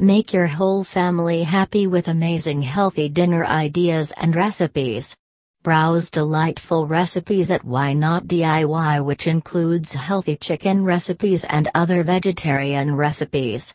Make your whole family happy with amazing healthy dinner ideas and recipes. Browse delightful recipes at Why Not DIY, which includes healthy chicken recipes and other vegetarian recipes.